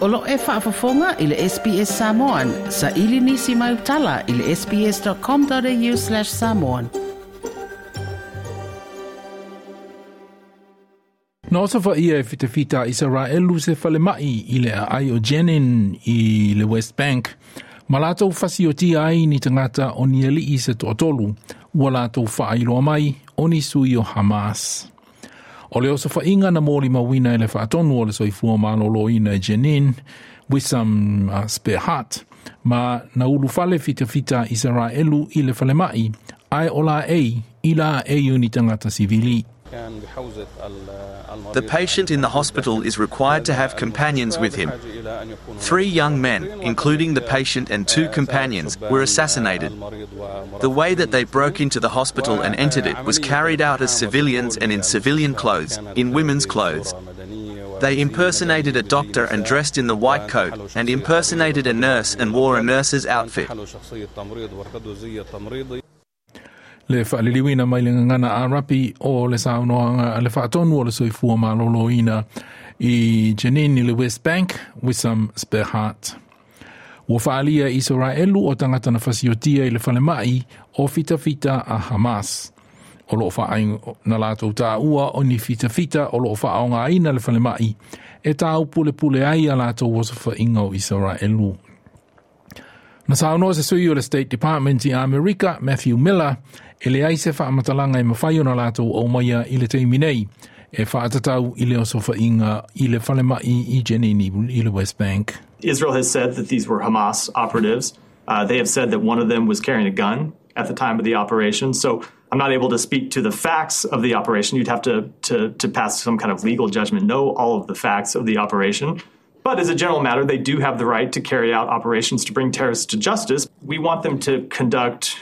Olo e whaafafonga i le SPS Samoan. Sa ili nisi mai utala i le sps.com.au slash samoan. Na osa fa ia e fita fita Israelu se fale mai i le ai o Jenin i le West Bank. Ma lātou fasi o tia ai ni tangata o ni ali i se tōtolu, ua lātou whaailoa mai o ni sui o Hamas. O leo sa fa inga na mōri mawina e le whaatonu o le soifua mālolo ina e Jenin, with some uh, spare heart, ma na ulu fale fita fita Israelu i le fale mai, ai ola ei, ila ei uni tangata sivili. The patient in the hospital is required to have companions with him. Three young men, including the patient and two companions, were assassinated. The way that they broke into the hospital and entered it was carried out as civilians and in civilian clothes, in women's clothes. They impersonated a doctor and dressed in the white coat, and impersonated a nurse and wore a nurse's outfit. Le whaaliliwina mai le ngana a rapi o le saunoanga le whaatonu o le soifua maloloina i Jenin i le West Bank with some spare heart. Ua whaalia Israelu o tangata na fasiotia i le whale mai o fita fita a Hamas. O loo whaai na lātou tā ua o ni fita fita o loo whaaonga aina le whale mai e tā upule ai a lātou wasa whainga o Israelu. Na saunoa se sui o le State Department i Amerika, Matthew Miller, e le ai se e mawhai o na lātou maia i le teimi nei, e whaatatau i le osofa inga i le i Jenini i le West Bank. Israel has said that these were Hamas operatives. Uh, they have said that one of them was carrying a gun at the time of the operation. So I'm not able to speak to the facts of the operation. You'd have to, to, to pass some kind of legal judgment, know all of the facts of the operation. But as a general matter, they do have the right to carry out operations to bring terrorists to justice. We want them to conduct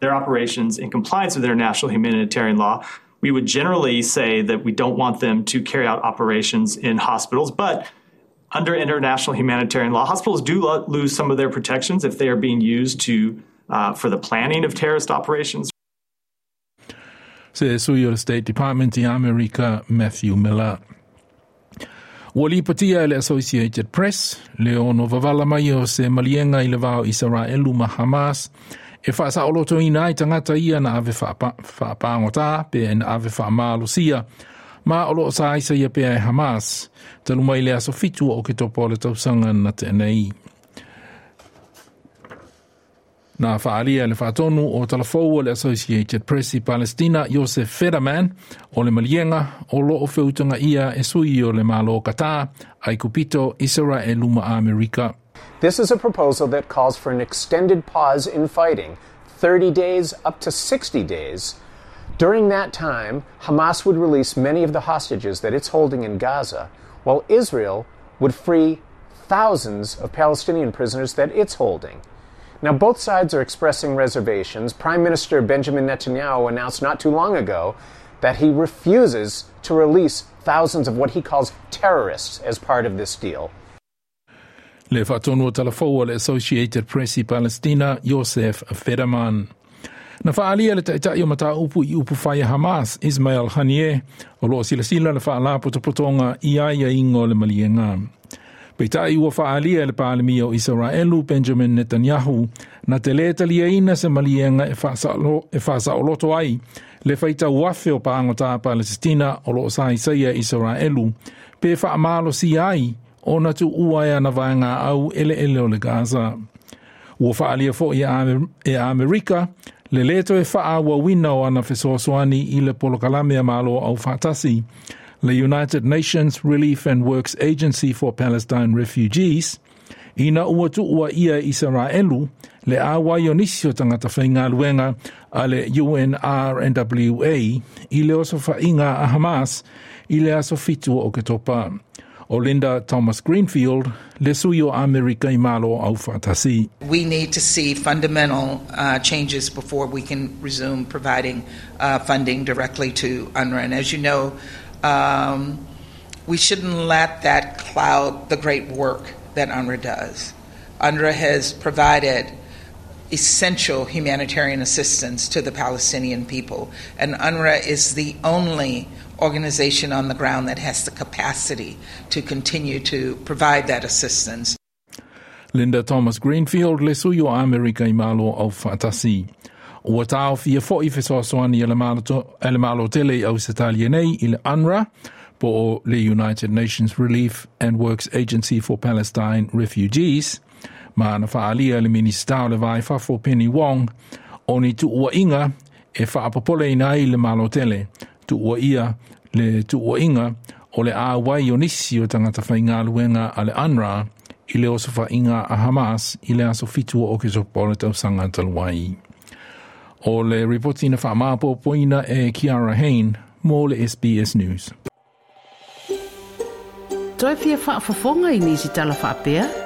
their operations in compliance with international humanitarian law. We would generally say that we don't want them to carry out operations in hospitals, but under international humanitarian law, hospitals do lo- lose some of their protections if they are being used to uh, for the planning of terrorist operations. Se sui State Department i Amerika, Matthew Miller. Ua li patia e le Associated Press, le ono vavala mai o se malienga i Israelu ma Hamas, e wha sa oloto ina i tangata ia na ave whaapangota pe na ave whaamalosia, ma olo sa isa ia pe e Hamas, talu mai le aso fitu o ke topo le tausanga na te nei. Na whaalia le whaatonu o talafou le Associated Press i Palestina, Josef Federman, o le malienga, o lo o whiutanga ia e sui o le malo kata, ai kupito israel ma Amerika. This is a proposal that calls for an extended pause in fighting, 30 days up to 60 days. During that time, Hamas would release many of the hostages that it's holding in Gaza, while Israel would free thousands of Palestinian prisoners that it's holding. Now, both sides are expressing reservations. Prime Minister Benjamin Netanyahu announced not too long ago that he refuses to release thousands of what he calls terrorists as part of this deal. Le whaatonu o talafou o le Associated Press i Palestina, Yosef Federman. Na whaalia le taitai o mata upu i upu whaia Hamas, Ismail Haniyeh, o loo sila sila le whaala potopotonga i aia ingo le malienga. Peitai ua whaalia le pālemi o Israelu Benjamin Netanyahu na te leta lia ina se malienga e whaasa o loto ai le whaita uafe o pāngota Palestina o loo sa isaia Israelu pe whaamalo si ai o na tu ua ea na vaenga au ele ele o le Gaza. Ua whaalia fo i e Amerika, le leto e wha ua wina o ana fesoasoani i le polokalamea malo au whatasi, le United Nations Relief and Works Agency for Palestine Refugees, ina ua tu ua ia Israelu, le awa i onisio tangata whainga luenga a le UNRWA i le oso whainga a Hamas i le aso fitu o ke topa. O Linda Thomas Greenfield, le sui o Amerika i malo au fatasi. We need to see fundamental uh, changes before we can resume providing uh, funding directly to UNRWA. And as you know, um, we shouldn't let that cloud the great work that UNRWA does. UNRWA has provided essential humanitarian assistance to the Palestinian people. And UNRWA is the only organization on the ground that has the capacity to continue to provide that assistance. Linda Thomas Greenfield le suyo Amerika i malo au fatasi. Ua tau fia fo i fesoasoani ele malo tele au setalia nei i le UNRWA po le United Nations Relief and Works Agency for Palestine Refugees – ma na whaalia le minister le vai Penny Wong o ni tuua inga e whaapapole ina i le malotele tu ia le tuua inga o le a wai o nisi o tangata whainga luenga a le ANRA i le oso whainga a Hamas i le aso fitu o ke sopole tau sanga talwai. O le reporti na whaamapo poina e Kiara Hain mō le SBS News. Toi fia whaafafonga i nisi tala whaapea?